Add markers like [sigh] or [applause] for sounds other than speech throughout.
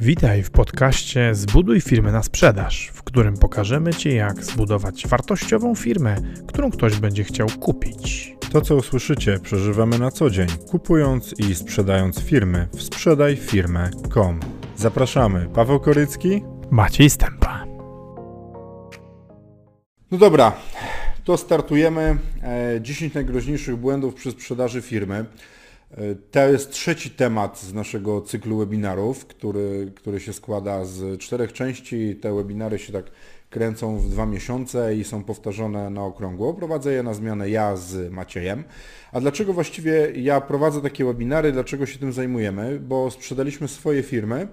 Witaj w podcaście Zbuduj firmę na sprzedaż, w którym pokażemy Ci, jak zbudować wartościową firmę, którą ktoś będzie chciał kupić. To, co usłyszycie, przeżywamy na co dzień, kupując i sprzedając firmy w sprzedajfirmę.com. Zapraszamy, Paweł Korycki, Maciej Stępa. No dobra, to startujemy. 10 najgroźniejszych błędów przy sprzedaży firmy. To jest trzeci temat z naszego cyklu webinarów, który, który się składa z czterech części. Te webinary się tak kręcą w dwa miesiące i są powtarzane na okrągło. Prowadzę je na zmianę ja z Maciejem. A dlaczego właściwie ja prowadzę takie webinary, dlaczego się tym zajmujemy? Bo sprzedaliśmy swoje firmy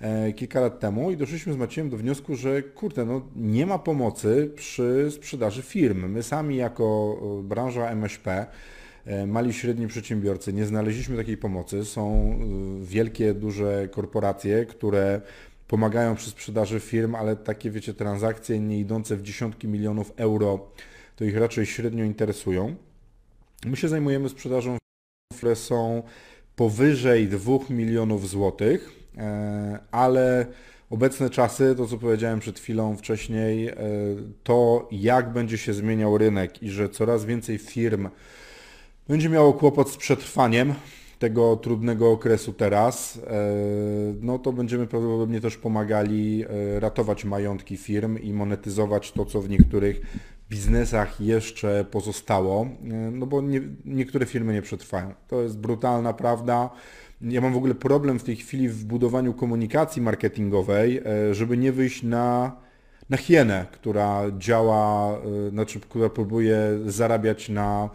e, kilka lat temu i doszliśmy z Maciejem do wniosku, że kurde, no nie ma pomocy przy sprzedaży firm. My sami jako e, branża MŚP mali i średni przedsiębiorcy. Nie znaleźliśmy takiej pomocy. Są e, wielkie, duże korporacje, które pomagają przy sprzedaży firm, ale takie, wiecie, transakcje nie idące w dziesiątki milionów euro, to ich raczej średnio interesują. My się zajmujemy sprzedażą, które są powyżej 2 milionów złotych, e, ale obecne czasy, to co powiedziałem przed chwilą wcześniej, to jak będzie się zmieniał rynek i że coraz więcej firm będzie miało kłopot z przetrwaniem tego trudnego okresu teraz, e, no to będziemy prawdopodobnie też pomagali e, ratować majątki firm i monetyzować to, co w niektórych biznesach jeszcze pozostało, e, no bo nie, niektóre firmy nie przetrwają. To jest brutalna prawda. Ja mam w ogóle problem w tej chwili w budowaniu komunikacji marketingowej, żeby nie wyjść na, na hienę, która działa, znaczy, która próbuje zarabiać na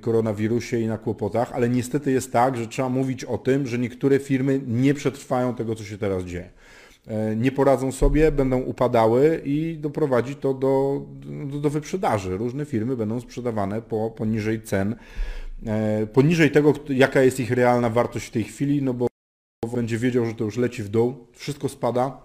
koronawirusie i na kłopotach, ale niestety jest tak, że trzeba mówić o tym, że niektóre firmy nie przetrwają tego, co się teraz dzieje. E, nie poradzą sobie, będą upadały i doprowadzi to do, do, do wyprzedaży. Różne firmy będą sprzedawane po, poniżej cen, e, poniżej tego, jaka jest ich realna wartość w tej chwili, no bo będzie wiedział, że to już leci w dół, wszystko spada,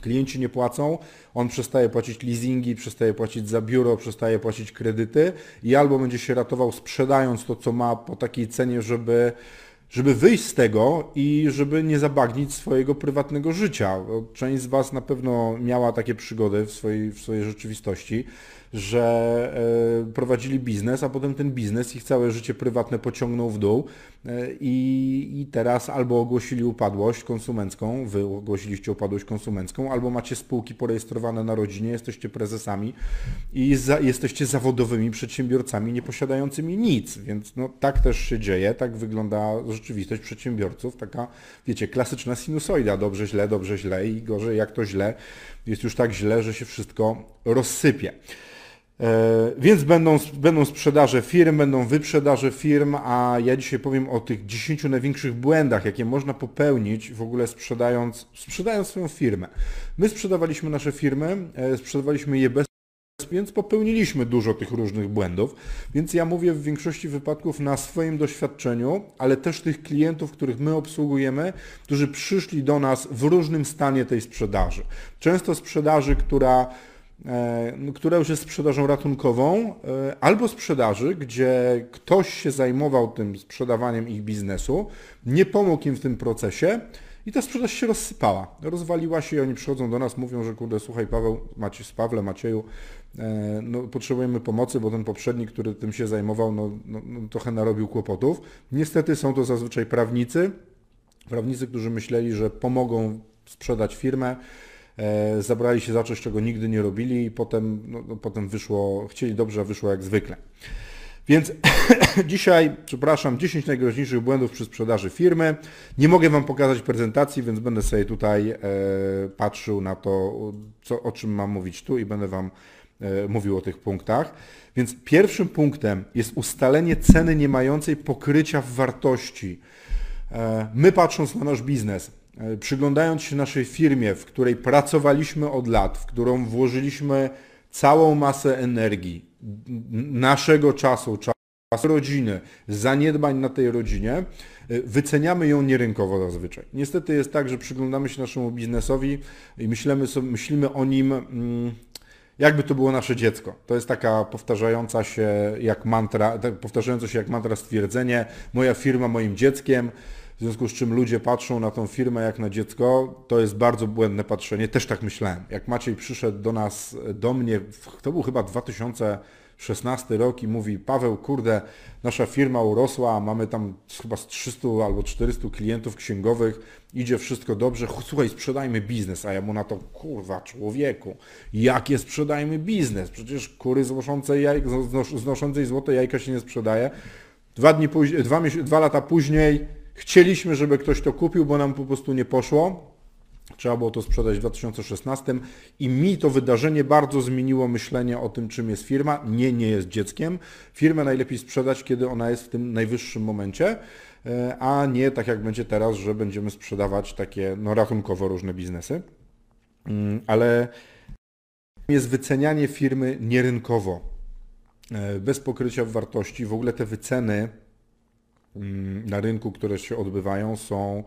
Klienci nie płacą, on przestaje płacić leasingi, przestaje płacić za biuro, przestaje płacić kredyty i albo będzie się ratował sprzedając to, co ma po takiej cenie, żeby, żeby wyjść z tego i żeby nie zabagnić swojego prywatnego życia. Część z Was na pewno miała takie przygody w swojej, w swojej rzeczywistości że e, prowadzili biznes, a potem ten biznes ich całe życie prywatne pociągnął w dół e, i, i teraz albo ogłosili upadłość konsumencką, wy ogłosiliście upadłość konsumencką, albo macie spółki porejestrowane na rodzinie, jesteście prezesami i za, jesteście zawodowymi przedsiębiorcami nieposiadającymi nic, więc no, tak też się dzieje, tak wygląda rzeczywistość przedsiębiorców, taka, wiecie, klasyczna sinusoida, dobrze, źle, dobrze, źle i gorzej jak to źle, jest już tak źle, że się wszystko rozsypie. E, więc będą, będą sprzedaże firm, będą wyprzedaże firm, a ja dzisiaj powiem o tych 10 największych błędach, jakie można popełnić w ogóle sprzedając, sprzedając swoją firmę. My sprzedawaliśmy nasze firmy, e, sprzedawaliśmy je bez więc popełniliśmy dużo tych różnych błędów, więc ja mówię w większości wypadków na swoim doświadczeniu, ale też tych klientów, których my obsługujemy, którzy przyszli do nas w różnym stanie tej sprzedaży. Często sprzedaży, która E, która już jest sprzedażą ratunkową, e, albo sprzedaży, gdzie ktoś się zajmował tym sprzedawaniem ich biznesu, nie pomógł im w tym procesie i ta sprzedaż się rozsypała. Rozwaliła się i oni przychodzą do nas, mówią, że kurde, słuchaj Paweł, Macie, z Pawle, Macieju, e, no, potrzebujemy pomocy, bo ten poprzedni, który tym się zajmował, no, no, no, trochę narobił kłopotów. Niestety są to zazwyczaj prawnicy, prawnicy, którzy myśleli, że pomogą sprzedać firmę, E, zabrali się za coś, czego nigdy nie robili i potem, no, no, potem wyszło, chcieli dobrze, a wyszło jak zwykle. Więc [laughs] dzisiaj, przepraszam, 10 najgroźniejszych błędów przy sprzedaży firmy. Nie mogę Wam pokazać prezentacji, więc będę sobie tutaj e, patrzył na to, co, o czym mam mówić tu i będę Wam e, mówił o tych punktach. Więc pierwszym punktem jest ustalenie ceny nie mającej pokrycia w wartości. E, my patrząc na nasz biznes, E, przyglądając się naszej firmie, w której pracowaliśmy od lat, w którą włożyliśmy całą masę energii, naszego czasu, czasu rodziny, zaniedbań na tej rodzinie, e, wyceniamy ją nierynkowo zazwyczaj. Niestety jest tak, że przyglądamy się naszemu biznesowi i myślimy, sobie, myślimy o nim mm, jakby to było nasze dziecko. To jest taka powtarzająca się jak mantra, powtarzające się jak mantra stwierdzenie, moja firma moim dzieckiem, w związku z czym ludzie patrzą na tą firmę jak na dziecko, to jest bardzo błędne patrzenie. Też tak myślałem. Jak Maciej przyszedł do nas, do mnie, to był chyba 2016 rok i mówi, Paweł, kurde, nasza firma urosła, mamy tam chyba z 300 albo 400 klientów księgowych, idzie wszystko dobrze, słuchaj, sprzedajmy biznes, a ja mu na to, kurwa, człowieku, jakie sprzedajmy biznes? Przecież kury znoszącej, jaj, znoszącej złote jajka się nie sprzedaje. Dwa, dni później, dwa, dwa lata później chcieliśmy, żeby ktoś to kupił, bo nam po prostu nie poszło. Trzeba było to sprzedać w 2016 i mi to wydarzenie bardzo zmieniło myślenie o tym, czym jest firma. Nie, nie jest dzieckiem. Firmę najlepiej sprzedać, kiedy ona jest w tym najwyższym momencie, e, a nie tak jak będzie teraz, że będziemy sprzedawać takie no, ratunkowo różne biznesy. Mm, ale jest wycenianie firmy nierynkowo, e, bez pokrycia wartości. W ogóle te wyceny na rynku, które się odbywają, są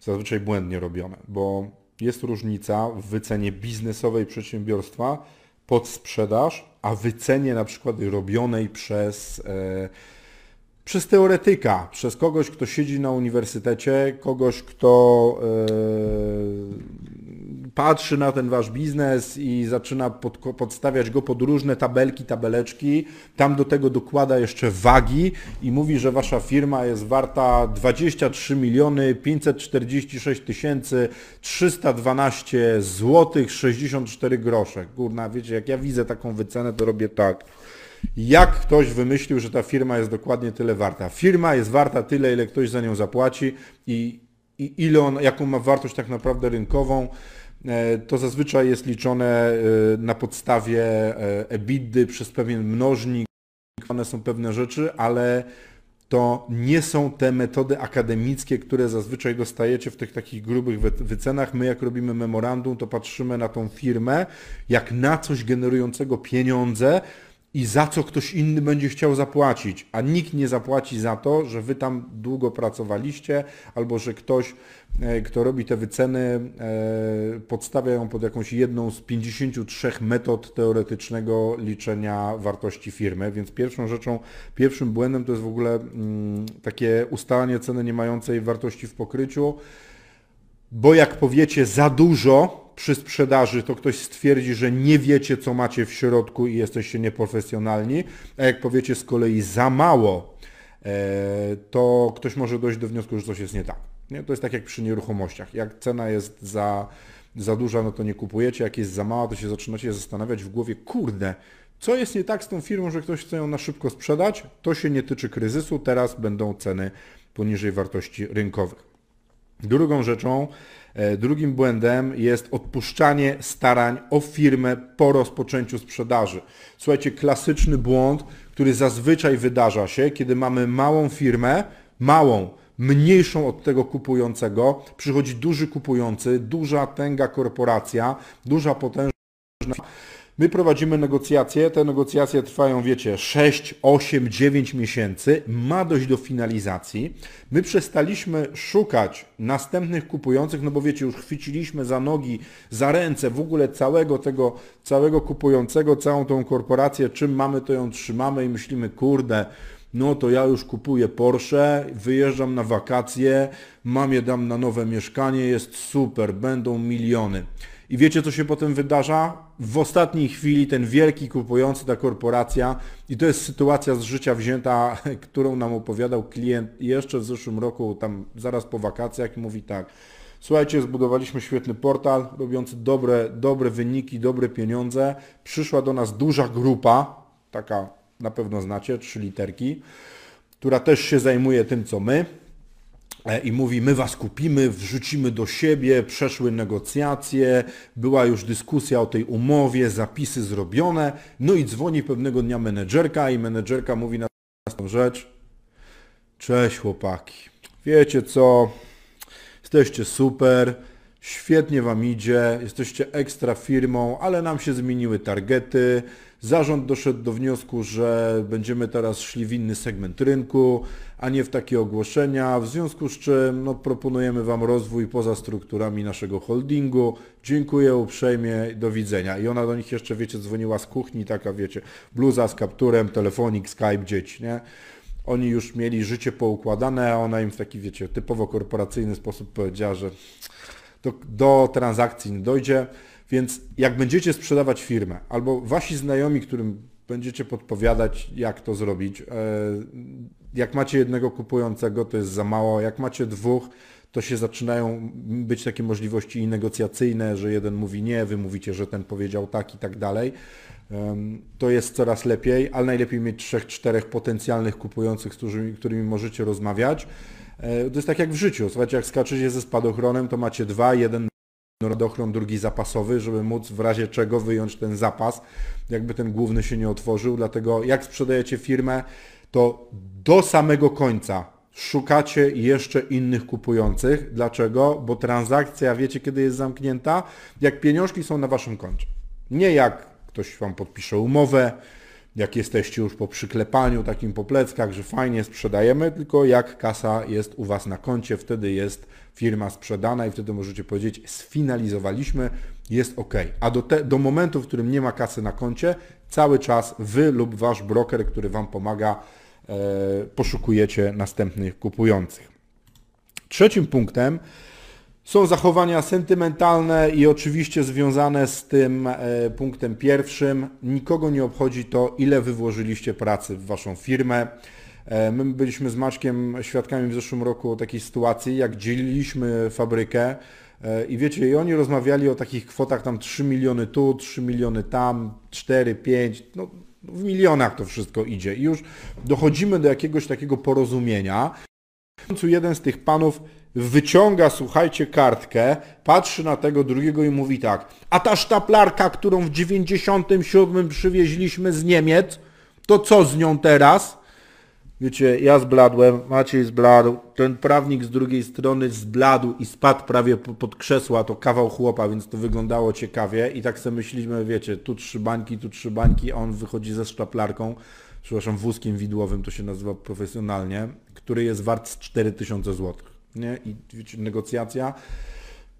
zazwyczaj błędnie robione, bo jest różnica w wycenie biznesowej przedsiębiorstwa pod sprzedaż, a wycenie na przykład robionej przez, e, przez teoretyka, przez kogoś, kto siedzi na uniwersytecie, kogoś, kto e, patrzy na ten wasz biznes i zaczyna pod, podstawiać go pod różne tabelki, tabeleczki, tam do tego dokłada jeszcze wagi i mówi, że wasza firma jest warta 23 miliony 546 tysięcy 312 złotych 64 grosze. Kurna, wiecie, jak ja widzę taką wycenę, to robię tak. Jak ktoś wymyślił, że ta firma jest dokładnie tyle warta? Firma jest warta tyle, ile ktoś za nią zapłaci i, i ile on, jaką ma wartość tak naprawdę rynkową. E, to zazwyczaj jest liczone e, na podstawie e, EBITDA przez pewien mnożnik, one są pewne rzeczy, ale to nie są te metody akademickie, które zazwyczaj dostajecie w tych takich grubych wycenach. My jak robimy memorandum, to patrzymy na tą firmę jak na coś generującego pieniądze, i za co ktoś inny będzie chciał zapłacić, a nikt nie zapłaci za to, że wy tam długo pracowaliście, albo że ktoś, e, kto robi te wyceny, e, podstawia ją pod jakąś jedną z 53 metod teoretycznego liczenia wartości firmy. Więc pierwszą rzeczą, pierwszym błędem to jest w ogóle mm, takie ustalanie ceny nie mającej wartości w pokryciu, bo jak powiecie za dużo, przy sprzedaży to ktoś stwierdzi, że nie wiecie, co macie w środku i jesteście nieprofesjonalni, a jak powiecie z kolei za mało, e, to ktoś może dojść do wniosku, że coś jest nie tak. Nie? To jest tak jak przy nieruchomościach. Jak cena jest za, za duża, no to nie kupujecie, jak jest za mała, to się zaczynacie zastanawiać w głowie, kurde, co jest nie tak z tą firmą, że ktoś chce ją na szybko sprzedać? To się nie tyczy kryzysu, teraz będą ceny poniżej wartości rynkowych. Drugą rzeczą, E, drugim błędem jest odpuszczanie starań o firmę po rozpoczęciu sprzedaży. Słuchajcie, klasyczny błąd, który zazwyczaj wydarza się, kiedy mamy małą firmę, małą, mniejszą od tego kupującego, przychodzi duży kupujący, duża tęga korporacja, duża potężna My prowadzimy negocjacje, te negocjacje trwają, wiecie, 6, 8, 9 miesięcy, ma dojść do finalizacji. My przestaliśmy szukać następnych kupujących, no bo wiecie, już chwyciliśmy za nogi, za ręce w ogóle całego tego, całego kupującego, całą tą korporację, czym mamy, to ją trzymamy i myślimy, kurde, no to ja już kupuję Porsche, wyjeżdżam na wakacje, mamie dam na nowe mieszkanie, jest super, będą miliony. I wiecie, co się potem wydarza? W ostatniej chwili ten wielki kupujący, ta korporacja, i to jest sytuacja z życia wzięta, [laughs] którą nam opowiadał klient jeszcze w zeszłym roku, tam zaraz po wakacjach, mówi tak, słuchajcie, zbudowaliśmy świetny portal, robiący dobre, dobre wyniki, dobre pieniądze, przyszła do nas duża grupa, taka na pewno znacie, trzy literki, która też się zajmuje tym, co my, i mówi, my was kupimy, wrzucimy do siebie, przeszły negocjacje, była już dyskusja o tej umowie, zapisy zrobione, no i dzwoni pewnego dnia menedżerka i menedżerka mówi na tą rzecz, cześć chłopaki, wiecie co, jesteście super, świetnie wam idzie, jesteście ekstra firmą, ale nam się zmieniły targety, Zarząd doszedł do wniosku, że będziemy teraz szli w inny segment rynku, a nie w takie ogłoszenia, w związku z czym no, proponujemy Wam rozwój poza strukturami naszego holdingu. Dziękuję uprzejmie, do widzenia. I ona do nich jeszcze, wiecie, dzwoniła z kuchni, taka, wiecie, bluza z kapturem, telefonik, Skype, dzieci, nie? oni już mieli życie poukładane, a ona im w taki, wiecie, typowo korporacyjny sposób powiedziała, że do, do transakcji nie dojdzie, więc jak będziecie sprzedawać firmę, albo wasi znajomi, którym będziecie podpowiadać, jak to zrobić, e, jak macie jednego kupującego, to jest za mało, jak macie dwóch, to się zaczynają być takie możliwości negocjacyjne, że jeden mówi nie, wy mówicie, że ten powiedział tak i tak dalej. To jest coraz lepiej, ale najlepiej mieć trzech, czterech potencjalnych kupujących, z którymi, którymi możecie rozmawiać. E, to jest tak jak w życiu. Słuchajcie, jak skaczecie ze spadochronem, to macie dwa, jeden spadochron, drugi zapasowy, żeby móc w razie czego wyjąć ten zapas, jakby ten główny się nie otworzył. Dlatego jak sprzedajecie firmę, to do samego końca szukacie jeszcze innych kupujących. Dlaczego? Bo transakcja, wiecie kiedy jest zamknięta? Jak pieniążki są na waszym koncie. Nie jak ktoś wam podpisze umowę, jak jesteście już po przyklepaniu takim po pleckach, że fajnie sprzedajemy, tylko jak kasa jest u Was na koncie, wtedy jest firma sprzedana i wtedy możecie powiedzieć sfinalizowaliśmy, jest ok. A do, te, do momentu, w którym nie ma kasy na koncie, cały czas Wy lub Wasz broker, który Wam pomaga, e, poszukujecie następnych kupujących. Trzecim punktem są zachowania sentymentalne i oczywiście związane z tym e, punktem pierwszym. Nikogo nie obchodzi to, ile wy włożyliście pracy w waszą firmę. E, my byliśmy z Maczkiem świadkami w zeszłym roku takiej sytuacji, jak dzieliliśmy fabrykę e, i wiecie, i oni rozmawiali o takich kwotach tam 3 miliony tu, 3 miliony tam, 4, 5, no w milionach to wszystko idzie i już dochodzimy do jakiegoś takiego porozumienia. W końcu jeden z tych panów wyciąga, słuchajcie, kartkę, patrzy na tego drugiego i mówi tak, a ta sztaplarka, którą w 97 przywieźliśmy z Niemiec, to co z nią teraz? Wiecie, ja zbladłem, Maciej zbladł, ten prawnik z drugiej strony zbladł i spadł prawie pod krzesła, to kawał chłopa, więc to wyglądało ciekawie i tak sobie myślimy, wiecie, tu trzy bańki, tu trzy bańki, a on wychodzi ze sztaplarką, przepraszam, wózkiem widłowym, to się nazywa profesjonalnie, który jest wart 4000 złotych nie? I wiecie, negocjacja.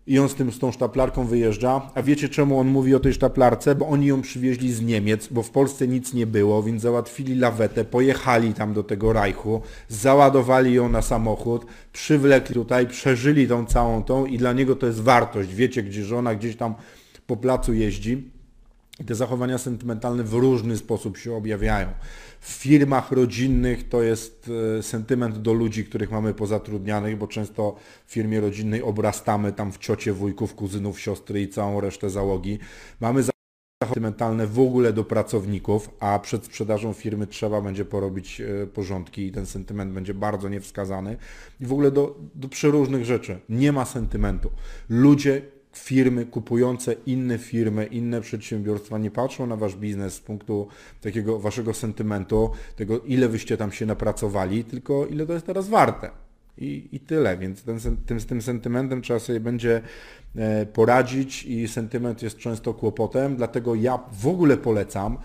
I on z, tym, z tą sztaplarką wyjeżdża. A wiecie czemu on mówi o tej sztaplarce? Bo oni ją przywieźli z Niemiec, bo w Polsce nic nie było, więc załatwili lawetę, pojechali tam do tego Rajchu, załadowali ją na samochód, przywlekli tutaj, przeżyli tą całą tą i dla niego to jest wartość. Wiecie, gdzie żona gdzieś tam po placu jeździ. I te zachowania sentymentalne w różny sposób się objawiają. W firmach rodzinnych to jest e, sentyment do ludzi, których mamy pozatrudnianych, bo często w firmie rodzinnej obrastamy tam w ciocie, wujków, kuzynów, siostry i całą resztę załogi. Mamy sentymentalne w ogóle do pracowników, a przed sprzedażą firmy trzeba będzie porobić e, porządki i ten sentyment będzie bardzo niewskazany. I w ogóle do, do przeróżnych rzeczy. Nie ma sentymentu. Ludzie firmy kupujące inne firmy, inne przedsiębiorstwa nie patrzą na wasz biznes z punktu takiego waszego sentymentu, tego ile wyście tam się napracowali, tylko ile to jest teraz warte. I, i tyle, więc ten, tym, z tym sentymentem trzeba sobie będzie e, poradzić i sentyment jest często kłopotem, dlatego ja w ogóle polecam,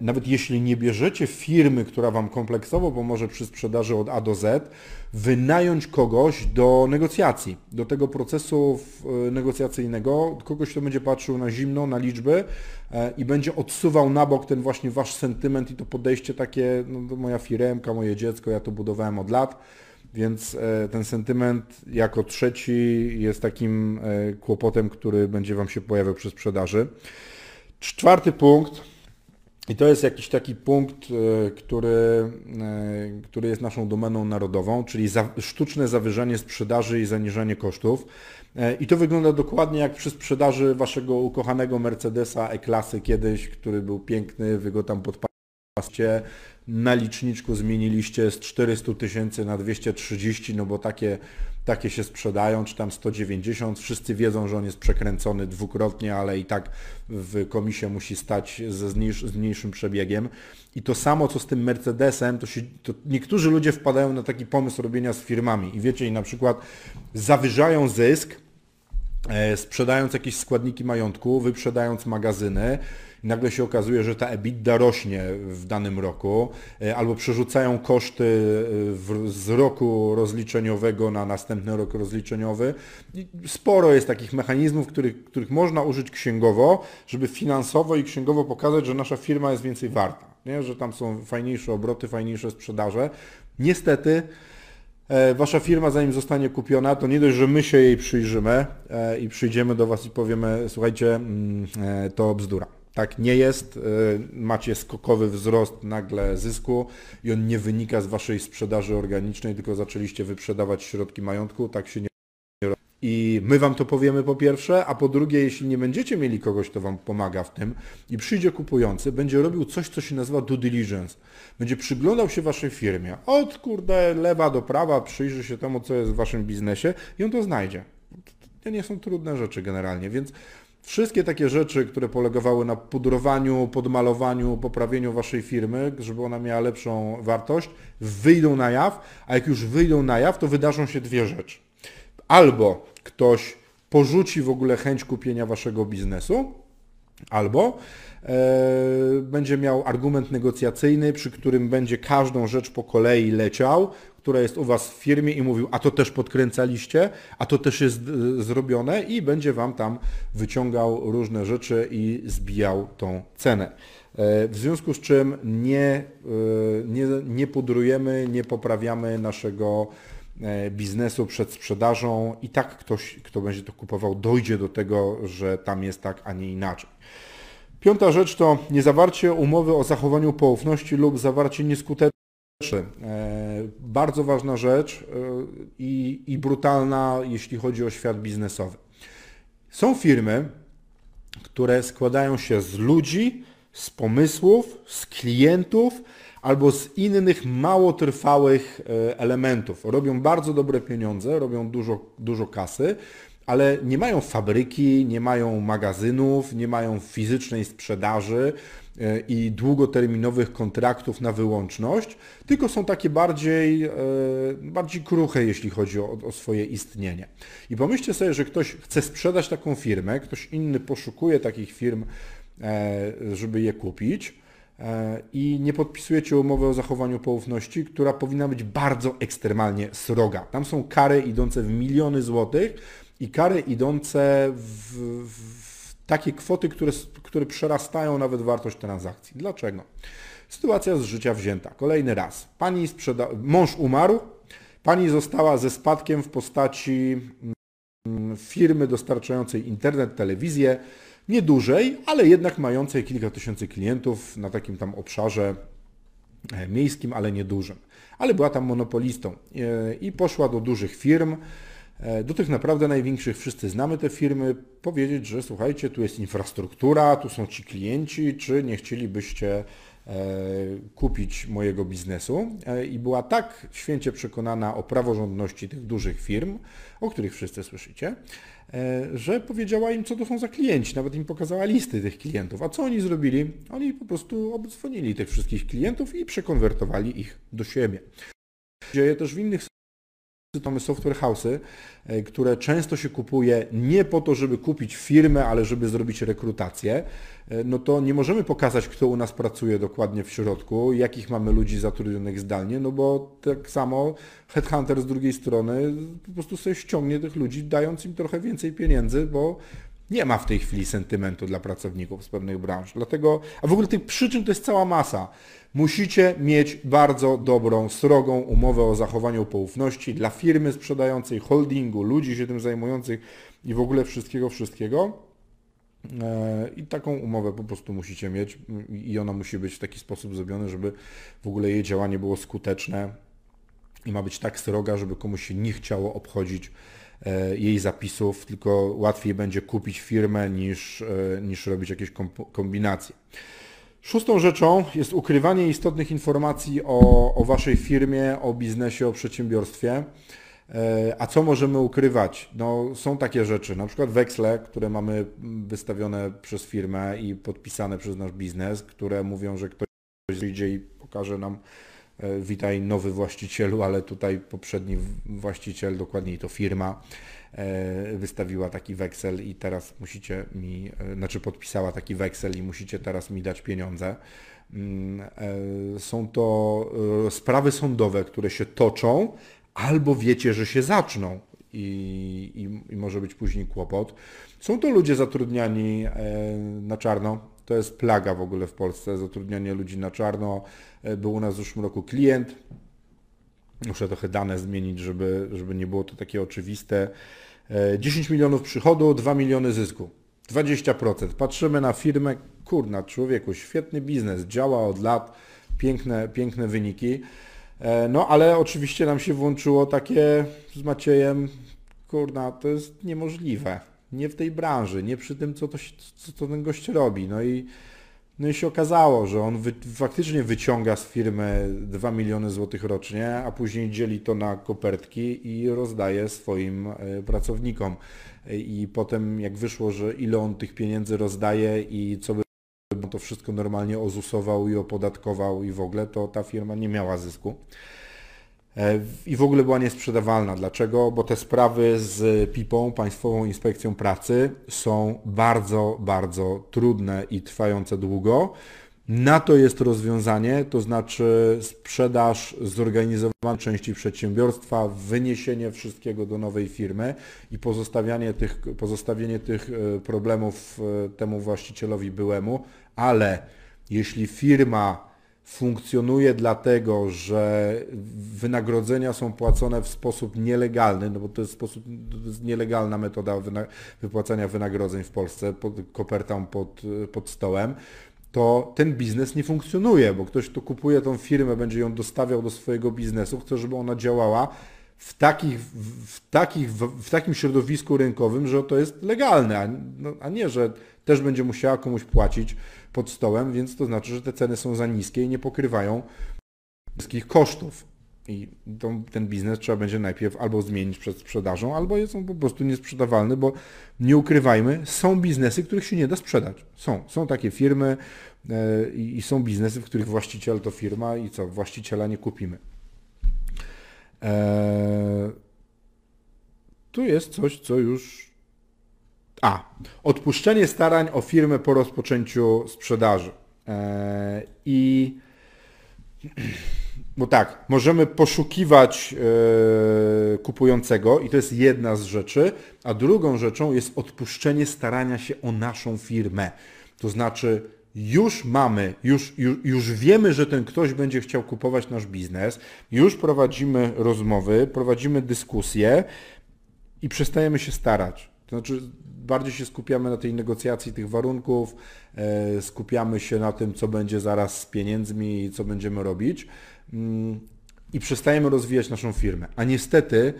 nawet jeśli nie bierzecie firmy, która Wam kompleksowo pomoże przy sprzedaży od A do Z, wynająć kogoś do negocjacji, do tego procesu e, negocjacyjnego, kogoś, kto będzie patrzył na zimno, na liczby e, i będzie odsuwał na bok ten właśnie Wasz sentyment i to podejście takie, no moja firemka, moje dziecko, ja to budowałem od lat, więc ten sentyment jako trzeci jest takim kłopotem, który będzie Wam się pojawiał przy sprzedaży. Czwarty punkt, i to jest jakiś taki punkt, e, który, e, który jest naszą domeną narodową, czyli za, sztuczne zawyżanie sprzedaży i zaniżanie kosztów. E, I to wygląda dokładnie jak przy sprzedaży waszego ukochanego Mercedesa E-klasy kiedyś, który był piękny, wy go tam podpascie, na liczniczku zmieniliście z 400 tysięcy na 230, no bo takie takie się sprzedają, czy tam 190. Wszyscy wiedzą, że on jest przekręcony dwukrotnie, ale i tak w komisie musi stać ze z mniejszym przebiegiem. I to samo, co z tym Mercedesem, to, się, to niektórzy ludzie wpadają na taki pomysł robienia z firmami i wiecie, i na przykład zawyżają zysk, e, sprzedając jakieś składniki majątku, wyprzedając magazyny, nagle się okazuje, że ta EBITDA rośnie w danym roku, e, albo przerzucają koszty w, z roku rozliczeniowego na następny rok rozliczeniowy. Sporo jest takich mechanizmów, których, których można użyć księgowo, żeby finansowo i księgowo pokazać, że nasza firma jest więcej warta, nie? że tam są fajniejsze obroty, fajniejsze sprzedaże. Niestety e, Wasza firma, zanim zostanie kupiona, to nie dość, że my się jej przyjrzymy e, i przyjdziemy do Was i powiemy, słuchajcie, mm, to bzdura. Tak nie jest. Macie skokowy wzrost nagle zysku i on nie wynika z waszej sprzedaży organicznej, tylko zaczęliście wyprzedawać środki majątku. Tak się nie i my Wam to powiemy po pierwsze, a po drugie, jeśli nie będziecie mieli kogoś, kto Wam pomaga w tym i przyjdzie kupujący, będzie robił coś, co się nazywa due diligence. Będzie przyglądał się Waszej firmie. Od kurde lewa do prawa, przyjrzy się temu, co jest w Waszym biznesie i on to znajdzie. To nie są trudne rzeczy generalnie, więc Wszystkie takie rzeczy, które polegały na pudrowaniu, podmalowaniu, poprawieniu waszej firmy, żeby ona miała lepszą wartość, wyjdą na jaw, a jak już wyjdą na jaw, to wydarzą się dwie rzeczy. Albo ktoś porzuci w ogóle chęć kupienia waszego biznesu, albo e, będzie miał argument negocjacyjny, przy którym będzie każdą rzecz po kolei leciał, która jest u Was w firmie i mówił, a to też podkręcaliście, a to też jest e, zrobione i będzie Wam tam wyciągał różne rzeczy i zbijał tą cenę. E, w związku z czym nie, e, nie, nie pudrujemy, nie poprawiamy naszego biznesu przed sprzedażą i tak ktoś, kto będzie to kupował, dojdzie do tego, że tam jest tak, a nie inaczej. Piąta rzecz to niezawarcie umowy o zachowaniu poufności lub zawarcie nieskutecznej E, bardzo ważna rzecz e, i, i brutalna, jeśli chodzi o świat biznesowy. Są firmy, które składają się z ludzi, z pomysłów, z klientów albo z innych mało trwałych e, elementów. Robią bardzo dobre pieniądze, robią dużo, dużo kasy, ale nie mają fabryki, nie mają magazynów, nie mają fizycznej sprzedaży i długoterminowych kontraktów na wyłączność, tylko są takie bardziej, e, bardziej kruche, jeśli chodzi o, o swoje istnienie. I pomyślcie sobie, że ktoś chce sprzedać taką firmę, ktoś inny poszukuje takich firm, e, żeby je kupić i nie podpisujecie umowy o zachowaniu poufności, która powinna być bardzo ekstremalnie sroga. Tam są kary idące w miliony złotych, i kary idące w, w takie kwoty, które, które przerastają nawet wartość transakcji. Dlaczego? Sytuacja z życia wzięta. Kolejny raz. Pani sprzeda... Mąż umarł, pani została ze spadkiem w postaci mm, firmy dostarczającej internet, telewizję, niedużej, ale jednak mającej kilka tysięcy klientów na takim tam obszarze e, miejskim, ale niedużym. Ale była tam monopolistą e, i poszła do dużych firm, do tych naprawdę największych, wszyscy znamy te firmy, powiedzieć, że słuchajcie, tu jest infrastruktura, tu są ci klienci, czy nie chcielibyście e, kupić mojego biznesu e, i była tak święcie przekonana o praworządności tych dużych firm, o których wszyscy słyszycie, że powiedziała im, co to są za klienci, nawet im pokazała listy tych klientów. A co oni zrobili? Oni po prostu obdzwonili tych wszystkich klientów i przekonwertowali ich do siebie. Dzieje też w innych mamy software house'y, e, które często się kupuje nie po to, żeby kupić firmę, ale żeby zrobić rekrutację, e, no to nie możemy pokazać, kto u nas pracuje dokładnie w środku, jakich mamy ludzi zatrudnionych zdalnie, no bo tak samo headhunter z drugiej strony po prostu sobie ściągnie tych ludzi, dając im trochę więcej pieniędzy, bo nie ma w tej chwili sentymentu dla pracowników z pewnych branż. Dlatego, a w ogóle tych przyczyn to jest cała masa. Musicie mieć bardzo dobrą, srogą umowę o zachowaniu poufności dla firmy sprzedającej, holdingu, ludzi się tym zajmujących i w ogóle wszystkiego, wszystkiego. E, I taką umowę po prostu musicie mieć i ona musi być w taki sposób zrobiona, żeby w ogóle jej działanie było skuteczne i ma być tak sroga, żeby komuś się nie chciało obchodzić jej zapisów, tylko łatwiej będzie kupić firmę niż, e, niż robić jakieś kombinacje. Szóstą rzeczą jest ukrywanie istotnych informacji o, o Waszej firmie, o biznesie, o przedsiębiorstwie. E, a co możemy ukrywać? No, są takie rzeczy, na przykład weksle, które mamy wystawione przez firmę i podpisane przez nasz biznes, które mówią, że ktoś przyjdzie i pokaże nam e, witaj nowy właścicielu, ale tutaj poprzedni właściciel, dokładniej to firma, e, wystawiła taki weksel i teraz musicie mi, znaczy podpisała taki weksel i musicie teraz mi dać pieniądze. Mm, są to sprawy sądowe, które się toczą, albo wiecie, że się zaczną i, i, i może być później kłopot. Są to ludzie zatrudniani na czarno, to jest plaga w ogóle w Polsce, zatrudnianie ludzi na czarno. E, był u nas w zeszłym roku klient. Muszę trochę dane zmienić, żeby, żeby nie było to takie oczywiste. 10 e, milionów przychodu, 2 miliony zysku. 20%. Patrzymy na firmę, kurna, człowieku, świetny biznes, działa od lat, piękne, piękne wyniki. E, no ale oczywiście nam się włączyło takie z Maciejem, kurna, to jest niemożliwe nie w tej branży, nie przy tym, co, to, co, ten gość robi. No i, no i się okazało, że on wy, faktycznie wyciąga z firmy 2 miliony złotych rocznie, a później dzieli to na kopertki i rozdaje swoim e, pracownikom. I potem jak wyszło, że ile on tych pieniędzy rozdaje i co by to wszystko normalnie ozusował i opodatkował i w ogóle, to ta firma nie miała zysku. E, i w ogóle była niesprzedawalna. Dlaczego? Bo te sprawy z PIP-ą, Państwową Inspekcją Pracy, są bardzo, bardzo trudne i trwające długo. Na to jest rozwiązanie, to znaczy sprzedaż zorganizowanej części przedsiębiorstwa, wyniesienie wszystkiego do nowej firmy i pozostawianie tych, pozostawienie tych e, problemów e, temu właścicielowi byłemu, ale jeśli firma funkcjonuje dlatego, że wynagrodzenia są płacone w sposób nielegalny, no bo to jest, sposób, to jest nielegalna metoda wypłacania wynagrodzeń w Polsce, pod kopertą pod, pod stołem, to ten biznes nie funkcjonuje, bo ktoś, kto kupuje tą firmę, będzie ją dostawiał do swojego biznesu, chce, żeby ona działała w, takich, w, takich, w, takim środowisku rynkowym, że to jest legalne, a, no, a nie, że też będzie musiała komuś płacić pod stołem, więc to znaczy, że te ceny są za niskie i nie pokrywają wszystkich kosztów. I to, ten biznes trzeba będzie najpierw albo zmienić przed sprzedażą, albo jest on po prostu niesprzedawalny, bo nie ukrywajmy, są biznesy, których się nie da sprzedać. Są. Są takie firmy yy, i są biznesy, w których właściciel to firma i co, właściciela nie kupimy. Eee, tu jest coś, co już a. Odpuszczenie starań o firmę po rozpoczęciu sprzedaży. E, I [clears throat] bo tak, możemy poszukiwać e, kupującego i to jest jedna z rzeczy, a drugą rzeczą jest odpuszczenie starania się o naszą firmę. To znaczy już mamy, już, już, już wiemy, że ten ktoś będzie chciał kupować nasz biznes, już prowadzimy rozmowy, prowadzimy dyskusje i przestajemy się starać. To znaczy bardziej się skupiamy na tej negocjacji tych warunków, e, skupiamy się na tym, co będzie zaraz z pieniędzmi i co będziemy robić mm, i przestajemy rozwijać naszą firmę. A niestety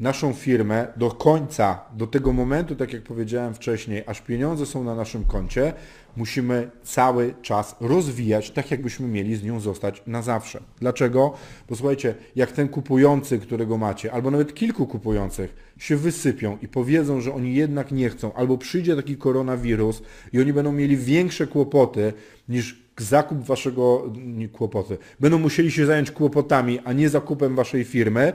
naszą firmę do końca, do tego momentu, tak jak powiedziałem wcześniej, aż pieniądze są na naszym koncie, musimy cały czas rozwijać, tak jakbyśmy mieli z nią zostać na zawsze. Dlaczego? Bo słuchajcie, jak ten kupujący, którego macie, albo nawet kilku kupujących, się wysypią i powiedzą, że oni jednak nie chcą, albo przyjdzie taki koronawirus i oni będą mieli większe kłopoty niż zakup waszego nie, kłopoty. Będą musieli się zająć kłopotami, a nie zakupem waszej firmy,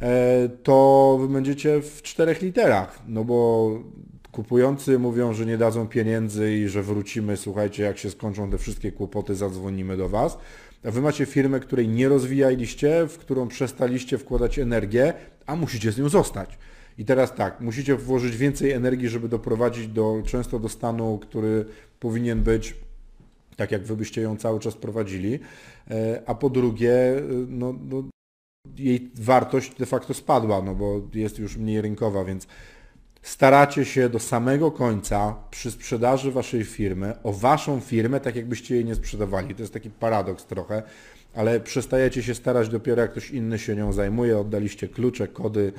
e, to wy będziecie w czterech literach, no bo Kupujący mówią, że nie dadzą pieniędzy i że wrócimy, słuchajcie, jak się skończą te wszystkie kłopoty, zadzwonimy do Was. A Wy macie firmę, której nie rozwijaliście, w którą przestaliście wkładać energię, a musicie z nią zostać. I teraz tak, musicie włożyć więcej energii, żeby doprowadzić do, często do stanu, który powinien być tak, jak Wy byście ją cały czas prowadzili, e, a po drugie, e, no, no jej wartość de facto spadła, no bo jest już mniej rynkowa, więc staracie się do samego końca przy sprzedaży waszej firmy o waszą firmę, tak jakbyście jej nie sprzedawali. To jest taki paradoks trochę, ale przestajecie się starać dopiero jak ktoś inny się nią zajmuje, oddaliście klucze, kody,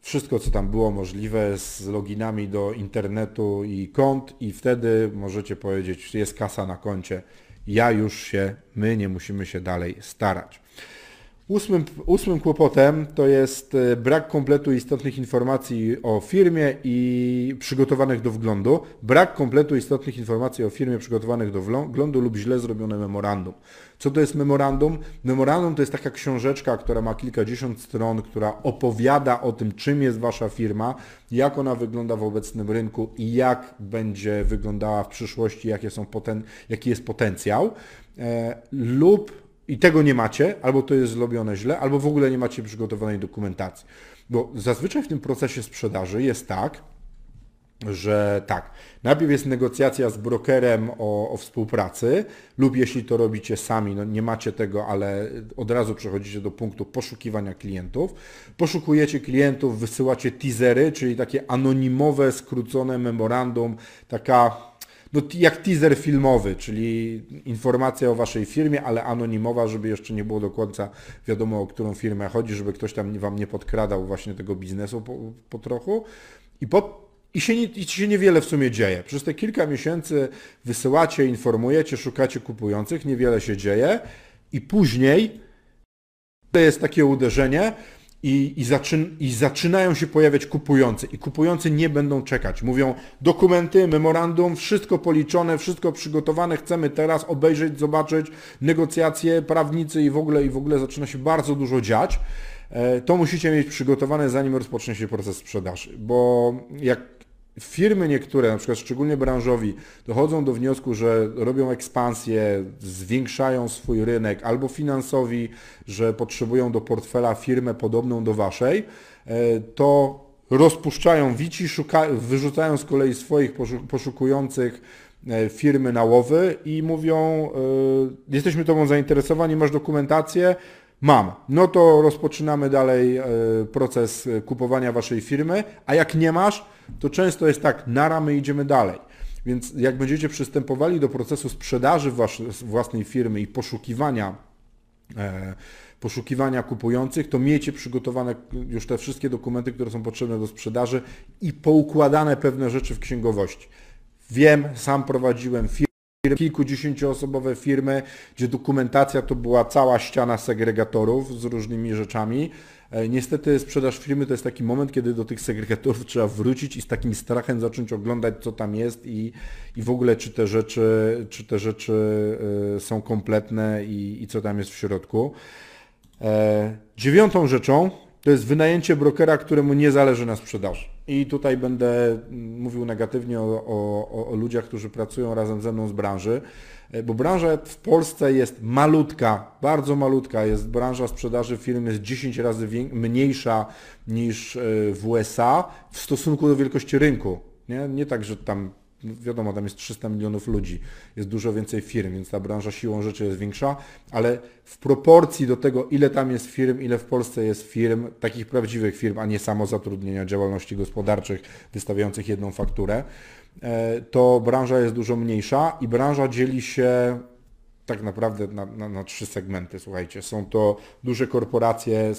wszystko co tam było możliwe z loginami do internetu i kont i wtedy możecie powiedzieć, jest kasa na koncie, ja już się, my nie musimy się dalej starać. Ósmym, ósmym kłopotem to jest e, brak kompletu istotnych informacji o firmie i przygotowanych do wglądu. Brak kompletu istotnych informacji o firmie przygotowanych do wglądu lub źle zrobione memorandum. Co to jest memorandum? Memorandum to jest taka książeczka, która ma kilkadziesiąt stron, która opowiada o tym, czym jest Wasza firma, jak ona wygląda w obecnym rynku i jak będzie wyglądała w przyszłości, jakie są poten jaki jest potencjał. E, lub i tego nie macie, albo to jest zrobione źle, albo w ogóle nie macie przygotowanej dokumentacji. Bo zazwyczaj w tym procesie sprzedaży jest tak, że tak, najpierw jest negocjacja z brokerem o, o, współpracy lub jeśli to robicie sami, no nie macie tego, ale od razu przechodzicie do punktu poszukiwania klientów. Poszukujecie klientów, wysyłacie teasery, czyli takie anonimowe, skrócone memorandum, taka no, jak teaser filmowy, czyli informacja o waszej firmie, ale anonimowa, żeby jeszcze nie było do końca wiadomo, o którą firmę chodzi, żeby ktoś tam wam nie podkradał właśnie tego biznesu po, po trochu. I, po, i, się nie, I się niewiele w sumie dzieje. Przez te kilka miesięcy wysyłacie, informujecie, szukacie kupujących, niewiele się dzieje i później to jest takie uderzenie, i, i, zaczyn, i zaczynają się pojawiać kupujący i kupujący nie będą czekać. Mówią dokumenty, memorandum, wszystko policzone, wszystko przygotowane, chcemy teraz obejrzeć, zobaczyć negocjacje, prawnicy i w ogóle i w ogóle zaczyna się bardzo dużo dziać. E, to musicie mieć przygotowane zanim rozpocznie się proces sprzedaży, bo jak firmy niektóre, na przykład szczególnie branżowi, dochodzą do wniosku, że robią ekspansję, zwiększają swój rynek, albo finansowi, że potrzebują do portfela firmę podobną do waszej, e, to rozpuszczają wici, szuka, wyrzucają z kolei swoich poszukujących e, firmy na łowy i mówią, e, jesteśmy Tobą zainteresowani, masz dokumentację, Mam. No to rozpoczynamy dalej proces kupowania Waszej firmy, a jak nie masz, to często jest tak, nara, my idziemy dalej. Więc jak będziecie przystępowali do procesu sprzedaży własnej firmy i poszukiwania e, poszukiwania kupujących, to miejcie przygotowane już te wszystkie dokumenty, które są potrzebne do sprzedaży i poukładane pewne rzeczy w księgowości. Wiem, sam prowadziłem firmę, kilkudziesięcioosobowe firmy, gdzie dokumentacja to była cała ściana segregatorów z różnymi rzeczami. E, niestety sprzedaż firmy to jest taki moment, kiedy do tych segregatorów [laughs] trzeba wrócić i z takim strachem zacząć oglądać, co tam jest i, i w ogóle czy te rzeczy, czy te rzeczy e, są kompletne i, i co tam jest w środku. E, dziewiątą rzeczą to jest wynajęcie brokera, któremu nie zależy na sprzedaży. I tutaj będę mówił negatywnie o, o, o ludziach, którzy pracują razem ze mną z branży. E, bo branża w Polsce jest malutka, bardzo malutka. Jest branża sprzedaży firm jest 10 razy mniejsza niż e, w USA w stosunku do wielkości rynku. Nie, nie tak, że tam wiadomo, tam jest 300 milionów ludzi, jest dużo więcej firm, więc ta branża siłą rzeczy jest większa, ale w proporcji do tego, ile tam jest firm, ile w Polsce jest firm, takich prawdziwych firm, a nie samozatrudnienia, działalności gospodarczych wystawiających jedną fakturę, E, to branża jest dużo mniejsza i branża dzieli się tak naprawdę na, na, na, trzy segmenty. Słuchajcie, są to duże korporacje,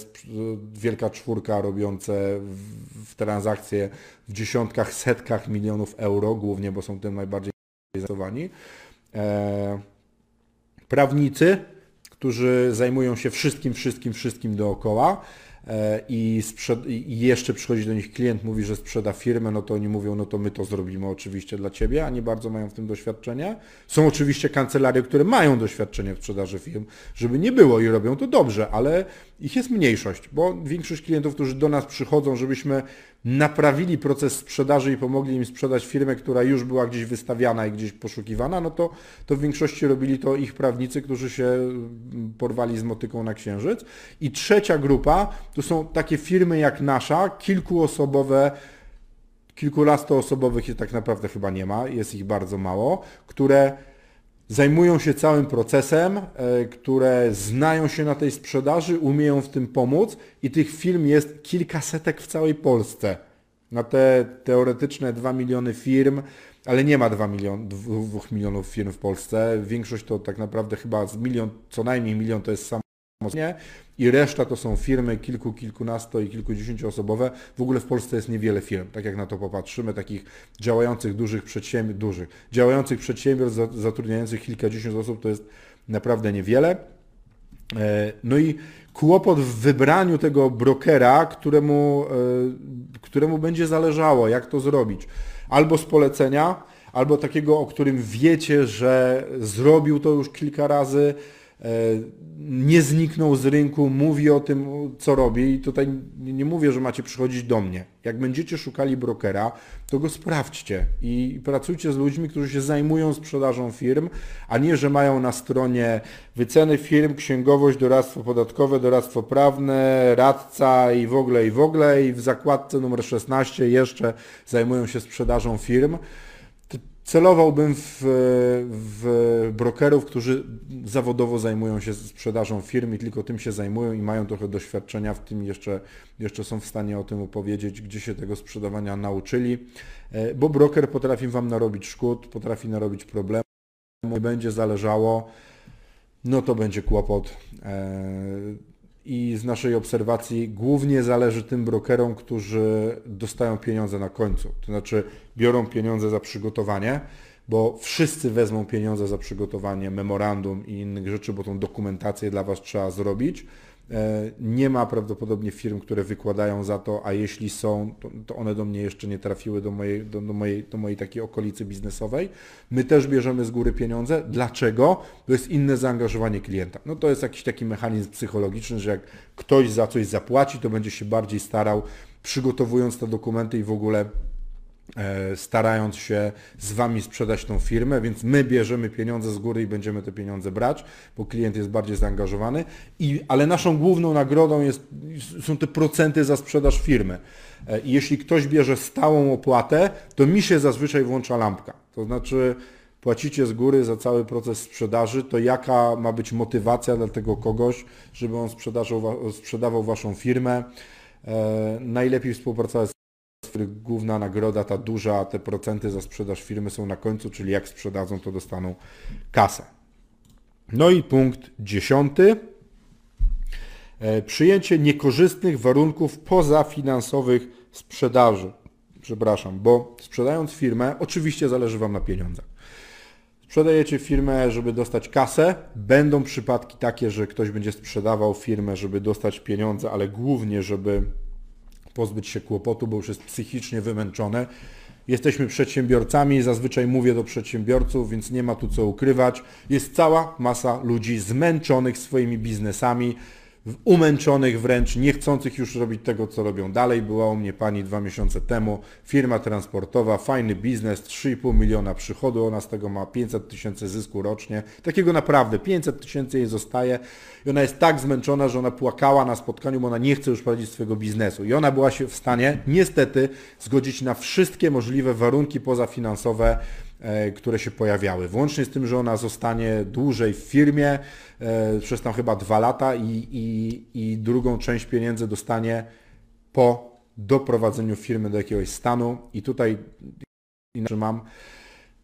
wielka czwórka robiące w, w transakcje w dziesiątkach, setkach milionów euro, głównie, bo są tym najbardziej zainteresowani. E, prawnicy, którzy zajmują się wszystkim, wszystkim, wszystkim dookoła. E, i, i, jeszcze przychodzi do nich klient, mówi, że sprzeda firmę, no to oni mówią, no to my to zrobimy oczywiście dla Ciebie, a nie bardzo mają w tym doświadczenie. Są oczywiście kancelarie, które mają doświadczenie w sprzedaży firm, żeby nie było i robią to dobrze, ale ich jest mniejszość, bo większość klientów, którzy do nas przychodzą, żebyśmy naprawili proces sprzedaży i pomogli im sprzedać firmę, która już była gdzieś wystawiana i gdzieś poszukiwana, no to, to w większości robili to ich prawnicy, którzy się porwali z motyką na księżyc. I trzecia grupa to są takie firmy jak nasza, kilkuosobowe, kilkunastoosobowych tak naprawdę chyba nie ma, jest ich bardzo mało, które zajmują się całym procesem, e, które znają się na tej sprzedaży, umieją w tym pomóc i tych firm jest kilkasetek w całej Polsce. Na te teoretyczne 2 miliony firm, ale nie ma 2, milion, 2 milionów firm w Polsce. Większość to tak naprawdę chyba z milion, co najmniej milion to jest samo i reszta to są firmy kilku, kilkunasto i kilkudziesięcioosobowe. W ogóle w Polsce jest niewiele firm, tak jak na to popatrzymy, takich działających dużych przedsiębiorstw, dużych, działających przedsiębiorstw zatrudniających kilkadziesiąt osób to jest naprawdę niewiele. E, no i kłopot w wybraniu tego brokera, któremu, e, któremu będzie zależało, jak to zrobić. Albo z polecenia, albo takiego, o którym wiecie, że zrobił to już kilka razy, nie zniknął z rynku, mówi o tym, co robi i tutaj nie mówię, że macie przychodzić do mnie. Jak będziecie szukali brokera, to go sprawdźcie i pracujcie z ludźmi, którzy się zajmują sprzedażą firm, a nie, że mają na stronie wyceny firm, księgowość, doradztwo podatkowe, doradztwo prawne, radca i w ogóle, i w ogóle i w zakładce numer 16 jeszcze zajmują się sprzedażą firm. Celowałbym w, w brokerów, którzy zawodowo zajmują się sprzedażą firm i tylko tym się zajmują i mają trochę doświadczenia w tym, jeszcze, jeszcze są w stanie o tym opowiedzieć, gdzie się tego sprzedawania nauczyli, e, bo broker potrafi Wam narobić szkód, potrafi narobić problemów, będzie zależało, no to będzie kłopot. I z naszej obserwacji głównie zależy tym brokerom, którzy dostają pieniądze na końcu. To znaczy biorą pieniądze za przygotowanie, bo wszyscy wezmą pieniądze za przygotowanie memorandum i innych rzeczy, bo tą dokumentację dla Was trzeba zrobić. E, nie ma prawdopodobnie firm, które wykładają za to, a jeśli są, to, to one do mnie jeszcze nie trafiły do mojej, do, do, mojej, do mojej takiej okolicy biznesowej. My też bierzemy z góry pieniądze. Dlaczego? To jest inne zaangażowanie klienta. No to jest jakiś taki mechanizm psychologiczny, że jak ktoś za coś zapłaci, to będzie się bardziej starał, przygotowując te dokumenty i w ogóle starając się z Wami sprzedać tą firmę, więc my bierzemy pieniądze z góry i będziemy te pieniądze brać, bo klient jest bardziej zaangażowany, I, ale naszą główną nagrodą jest, są te procenty za sprzedaż firmy. E, I jeśli ktoś bierze stałą opłatę, to mi się zazwyczaj włącza lampka. To znaczy płacicie z góry za cały proces sprzedaży, to jaka ma być motywacja dla tego kogoś, żeby on sprzedawał Waszą firmę. E, najlepiej współpracować których główna nagroda, ta duża, te procenty za sprzedaż firmy są na końcu, czyli jak sprzedadzą, to dostaną kasę. No i punkt dziesiąty. E, przyjęcie niekorzystnych warunków pozafinansowych sprzedaży. Przepraszam, bo sprzedając firmę, oczywiście zależy Wam na pieniądzach. Sprzedajecie firmę, żeby dostać kasę. Będą przypadki takie, że ktoś będzie sprzedawał firmę, żeby dostać pieniądze, ale głównie, żeby pozbyć się kłopotu, bo już jest psychicznie wymęczone. Jesteśmy przedsiębiorcami, zazwyczaj mówię do przedsiębiorców, więc nie ma tu co ukrywać. Jest cała masa ludzi zmęczonych swoimi biznesami, umęczonych wręcz, nie chcących już robić tego, co robią dalej. Była u mnie pani dwa miesiące temu, firma transportowa, fajny biznes, 3,5 miliona przychodu, ona z tego ma 500 tysięcy zysku rocznie. Takiego naprawdę, 500 tysięcy jej zostaje i ona jest tak zmęczona, że ona płakała na spotkaniu, bo ona nie chce już prowadzić swojego biznesu. I ona była się w stanie, niestety, zgodzić na wszystkie możliwe warunki pozafinansowe, E, które się pojawiały. Włącznie z tym, że ona zostanie dłużej w firmie, e, przez tam chyba dwa lata i, i, i drugą część pieniędzy dostanie po doprowadzeniu firmy do jakiegoś stanu. I tutaj inaczej mam,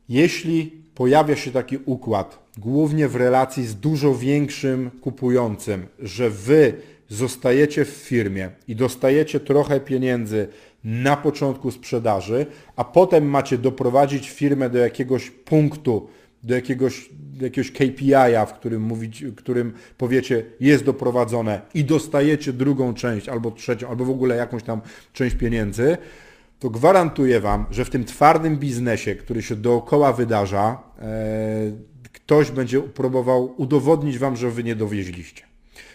jeśli pojawia się taki układ, głównie w relacji z dużo większym kupującym, że wy zostajecie w firmie i dostajecie trochę pieniędzy na początku sprzedaży, a potem macie doprowadzić firmę do jakiegoś punktu, do jakiegoś, do jakiegoś KPI-a, w którym, mówić, w którym powiecie jest doprowadzone i dostajecie drugą część albo trzecią, albo w ogóle jakąś tam część pieniędzy, to gwarantuję Wam, że w tym twardym biznesie, który się dookoła wydarza, e, ktoś będzie próbował udowodnić Wam, że Wy nie dowieźliście.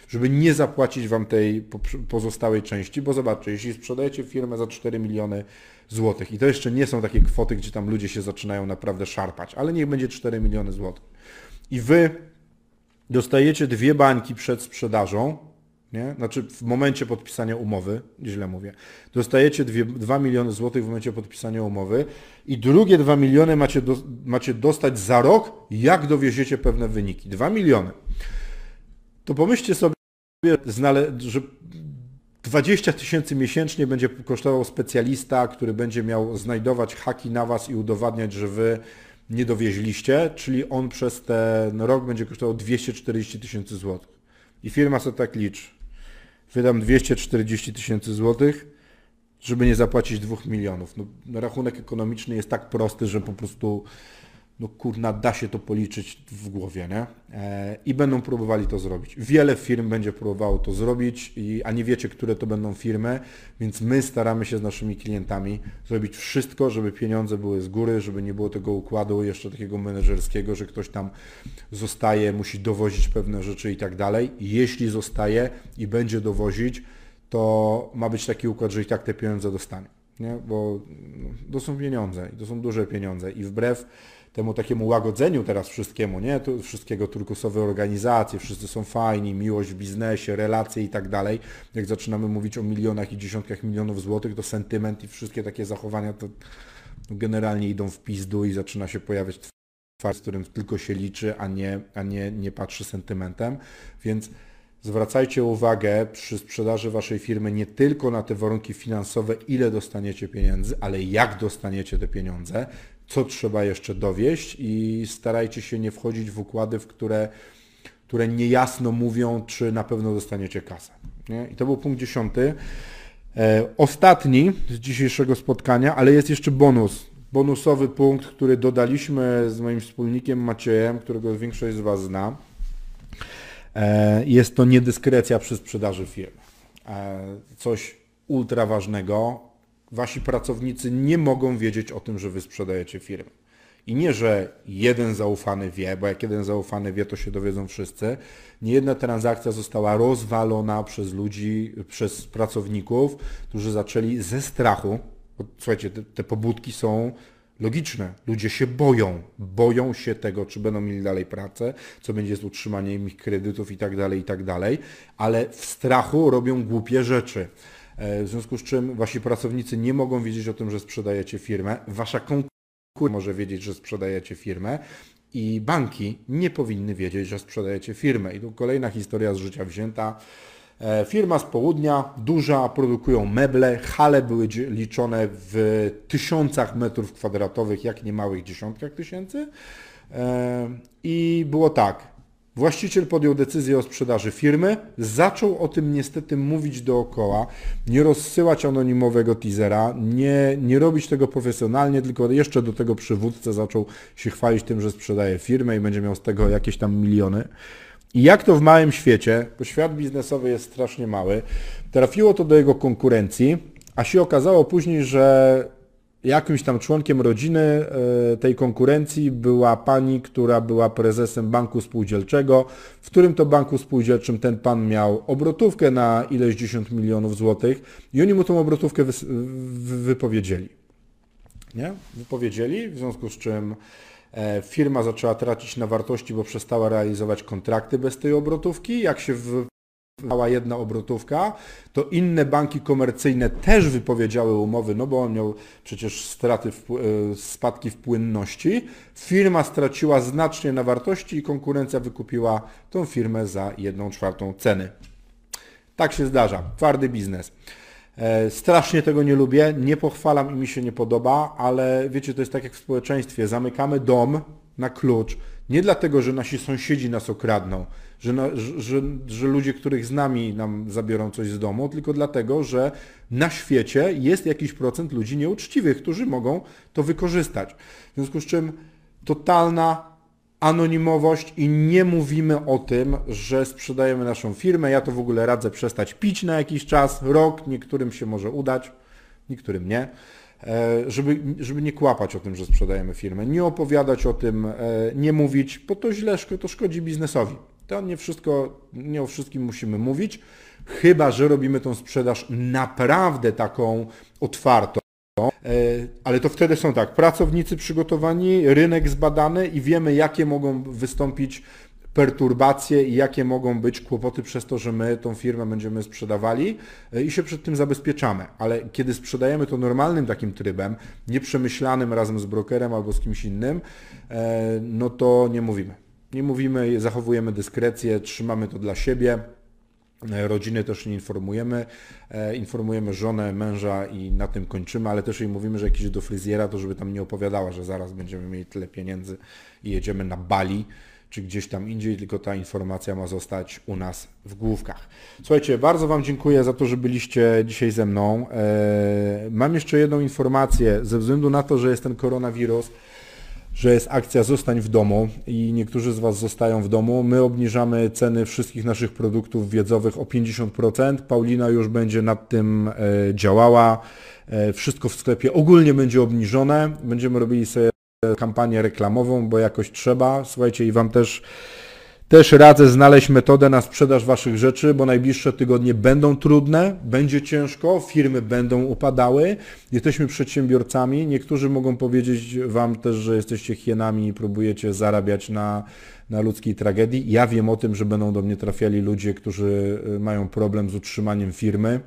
Żeby nie zapłacić Wam tej pozostałej części, bo zobaczcie, jeśli sprzedajecie firmę za 4 miliony złotych i to jeszcze nie są takie kwoty, gdzie tam ludzie się zaczynają naprawdę szarpać, ale niech będzie 4 miliony złotych. I Wy dostajecie dwie bańki przed sprzedażą, nie? Znaczy w momencie podpisania umowy, źle mówię, dostajecie dwie, 2 miliony złotych w momencie podpisania umowy i drugie 2 miliony macie, do, macie dostać za rok, jak dowieziecie pewne wyniki. 2 miliony. To pomyślcie sobie, że 20 tysięcy miesięcznie będzie kosztował specjalista, który będzie miał znajdować haki na Was i udowadniać, że Wy nie dowieźliście, czyli on przez ten rok będzie kosztował 240 tysięcy złotych. I firma sobie tak liczy. Wydam 240 tysięcy złotych, żeby nie zapłacić 2 milionów. No, rachunek ekonomiczny jest tak prosty, że po prostu no kurna, da się to policzyć w głowie, nie? E, I będą próbowali to zrobić. Wiele firm będzie próbowało to zrobić, i, a nie wiecie, które to będą firmy, więc my staramy się z naszymi klientami zrobić wszystko, żeby pieniądze były z góry, żeby nie było tego układu jeszcze takiego menedżerskiego, że ktoś tam zostaje, musi dowozić pewne rzeczy i tak dalej. Jeśli zostaje i będzie dowozić, to ma być taki układ, że i tak te pieniądze dostanie, nie? Bo no, to są pieniądze i to są duże pieniądze i wbrew temu takiemu łagodzeniu teraz wszystkiemu, nie? Tu wszystkiego turkusowe organizacje, wszyscy są fajni, miłość w biznesie, relacje i tak dalej. Jak zaczynamy mówić o milionach i dziesiątkach milionów złotych, to sentyment i wszystkie takie zachowania to generalnie idą w pizdu i zaczyna się pojawiać twarz, z którym tylko się liczy, a nie, a nie, nie patrzy sentymentem. Więc zwracajcie uwagę przy sprzedaży waszej firmy nie tylko na te warunki finansowe, ile dostaniecie pieniędzy, ale jak dostaniecie te pieniądze, co trzeba jeszcze dowieść i starajcie się nie wchodzić w układy, w które, które niejasno mówią, czy na pewno dostaniecie kasę. Nie? I to był punkt dziesiąty. E, ostatni z dzisiejszego spotkania, ale jest jeszcze bonus. Bonusowy punkt, który dodaliśmy z moim wspólnikiem Maciejem, którego większość z Was zna. E, jest to niedyskrecja przy sprzedaży firmy. E, coś ultra ważnego, wasi pracownicy nie mogą wiedzieć o tym, że wy sprzedajecie firmę. I nie, że jeden zaufany wie, bo jak jeden zaufany wie, to się dowiedzą wszyscy. Nie jedna transakcja została rozwalona przez ludzi, przez pracowników, którzy zaczęli ze strachu. Bo, słuchajcie, te, te pobudki są logiczne. Ludzie się boją. Boją się tego, czy będą mieli dalej pracę, co będzie z utrzymaniem ich kredytów i tak dalej, i tak dalej. Ale w strachu robią głupie rzeczy. E, w związku z czym wasi pracownicy nie mogą wiedzieć o tym, że sprzedajecie firmę. Wasza konkurencja może wiedzieć, że sprzedajecie firmę i banki nie powinny wiedzieć, że sprzedajecie firmę. I tu kolejna historia z życia wzięta. E, firma z południa, duża, produkują meble, hale były liczone w tysiącach metrów kwadratowych, jak nie małych dziesiątkach tysięcy. E, I było tak, Właściciel podjął decyzję o sprzedaży firmy, zaczął o tym niestety mówić dookoła, nie rozsyłać anonimowego teasera, nie, nie robić tego profesjonalnie, tylko jeszcze do tego przywódca zaczął się chwalić tym, że sprzedaje firmę i będzie miał z tego jakieś tam miliony. I jak to w małym świecie, bo świat biznesowy jest strasznie mały, trafiło to do jego konkurencji, a się okazało później, że jakimś tam członkiem rodziny e, tej konkurencji była pani, która była prezesem banku spółdzielczego, w którym to banku spółdzielczym ten pan miał obrotówkę na ileś dziesiąt milionów złotych i oni mu tą obrotówkę wypowiedzieli. Nie? Wypowiedzieli, w związku z czym e, firma zaczęła tracić na wartości, bo przestała realizować kontrakty bez tej obrotówki. Jak się mała jedna obrotówka, to inne banki komercyjne też wypowiedziały umowy, no bo on miał przecież straty, w, e, spadki w płynności. Firma straciła znacznie na wartości i konkurencja wykupiła tą firmę za jedną czwartą ceny. Tak się zdarza. Twardy biznes. E, strasznie tego nie lubię, nie pochwalam i mi się nie podoba, ale wiecie, to jest tak jak w społeczeństwie. Zamykamy dom na klucz, nie dlatego, że nasi sąsiedzi nas okradną, że, na, że, że ludzie, których z nami nam zabiorą coś z domu, tylko dlatego, że na świecie jest jakiś procent ludzi nieuczciwych, którzy mogą to wykorzystać. W związku z czym totalna anonimowość i nie mówimy o tym, że sprzedajemy naszą firmę. Ja to w ogóle radzę przestać pić na jakiś czas, rok, niektórym się może udać, niektórym nie. E, żeby, żeby nie kłapać o tym, że sprzedajemy firmę, nie opowiadać o tym, e, nie mówić, bo to źle, to szkodzi biznesowi. To nie wszystko, nie o wszystkim musimy mówić, chyba że robimy tą sprzedaż naprawdę taką otwartą. E, ale to wtedy są tak, pracownicy przygotowani, rynek zbadany i wiemy, jakie mogą wystąpić perturbacje i jakie mogą być kłopoty przez to, że my tą firmę będziemy sprzedawali e, i się przed tym zabezpieczamy. Ale kiedy sprzedajemy to normalnym takim trybem, nieprzemyślanym razem z brokerem albo z kimś innym, e, no to nie mówimy. Nie mówimy, zachowujemy dyskrecję, trzymamy to dla siebie. E, rodziny też nie informujemy, informujemy żonę, męża i na tym kończymy, ale też jej mówimy, że jak idzie do fryzjera, to żeby tam nie opowiadała, że zaraz będziemy mieli tyle pieniędzy i jedziemy na Bali, czy gdzieś tam indziej, tylko ta informacja ma zostać u nas w główkach. Słuchajcie, bardzo Wam dziękuję za to, że byliście dzisiaj ze mną. E, mam jeszcze jedną informację. Ze względu na to, że jest ten koronawirus, że jest akcja Zostań w domu i niektórzy z Was zostają w domu. My obniżamy ceny wszystkich naszych produktów wiedzowych o 50%. Paulina już będzie nad tym e, działała. E, wszystko w sklepie ogólnie będzie obniżone. Będziemy robili sobie kampanię reklamową, bo jakoś trzeba. Słuchajcie, i Wam też też radzę znaleźć metodę na sprzedaż Waszych rzeczy, bo najbliższe tygodnie będą trudne, będzie ciężko, firmy będą upadały. Jesteśmy przedsiębiorcami. Niektórzy mogą powiedzieć Wam też, że jesteście hienami i próbujecie zarabiać na, na ludzkiej tragedii. Ja wiem o tym, że będą do mnie trafiali ludzie, którzy y, mają problem z utrzymaniem firmy,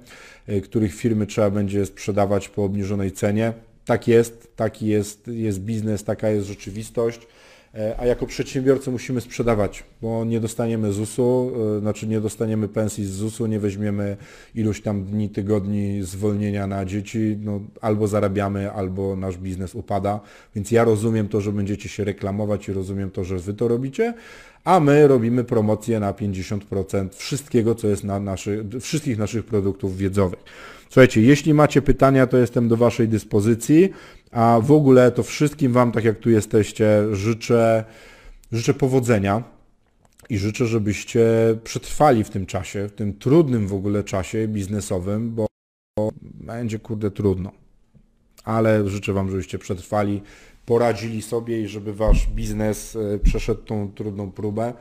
y, których firmy trzeba będzie sprzedawać po obniżonej cenie. Tak jest, taki jest, jest biznes, taka jest rzeczywistość. E, a jako przedsiębiorcy musimy sprzedawać, bo nie dostaniemy ZUS-u, e, znaczy nie dostaniemy pensji z ZUS-u, nie weźmiemy iluś tam dni, tygodni zwolnienia na dzieci, no, albo zarabiamy, albo nasz biznes upada, więc ja rozumiem to, że będziecie się reklamować i rozumiem to, że Wy to robicie, a my robimy promocję na 50% wszystkiego, co jest na naszych, wszystkich naszych produktów wiedzowych. Słuchajcie, jeśli macie pytania, to jestem do Waszej dyspozycji. A w ogóle to wszystkim Wam, tak jak tu jesteście, życzę, życzę powodzenia i życzę, żebyście przetrwali w tym czasie, w tym trudnym w ogóle czasie biznesowym, bo będzie kurde trudno. Ale życzę Wam, żebyście przetrwali, poradzili sobie i żeby Wasz biznes e, przeszedł tą trudną próbę,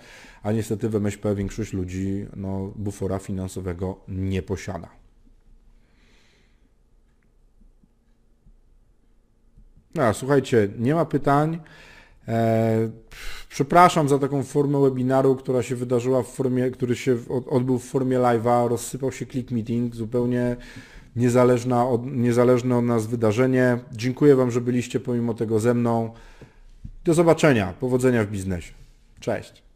a niestety w MŚP większość ludzi no, bufora finansowego nie posiada. No, słuchajcie, nie ma pytań. E, przepraszam za taką formę webinaru, która się wydarzyła w formie, który się odbył w formie live'a, rozsypał się click meeting, zupełnie niezależna od, niezależne od nas wydarzenie. Dziękuję Wam, że byliście pomimo tego ze mną. Do zobaczenia, powodzenia w biznesie. Cześć.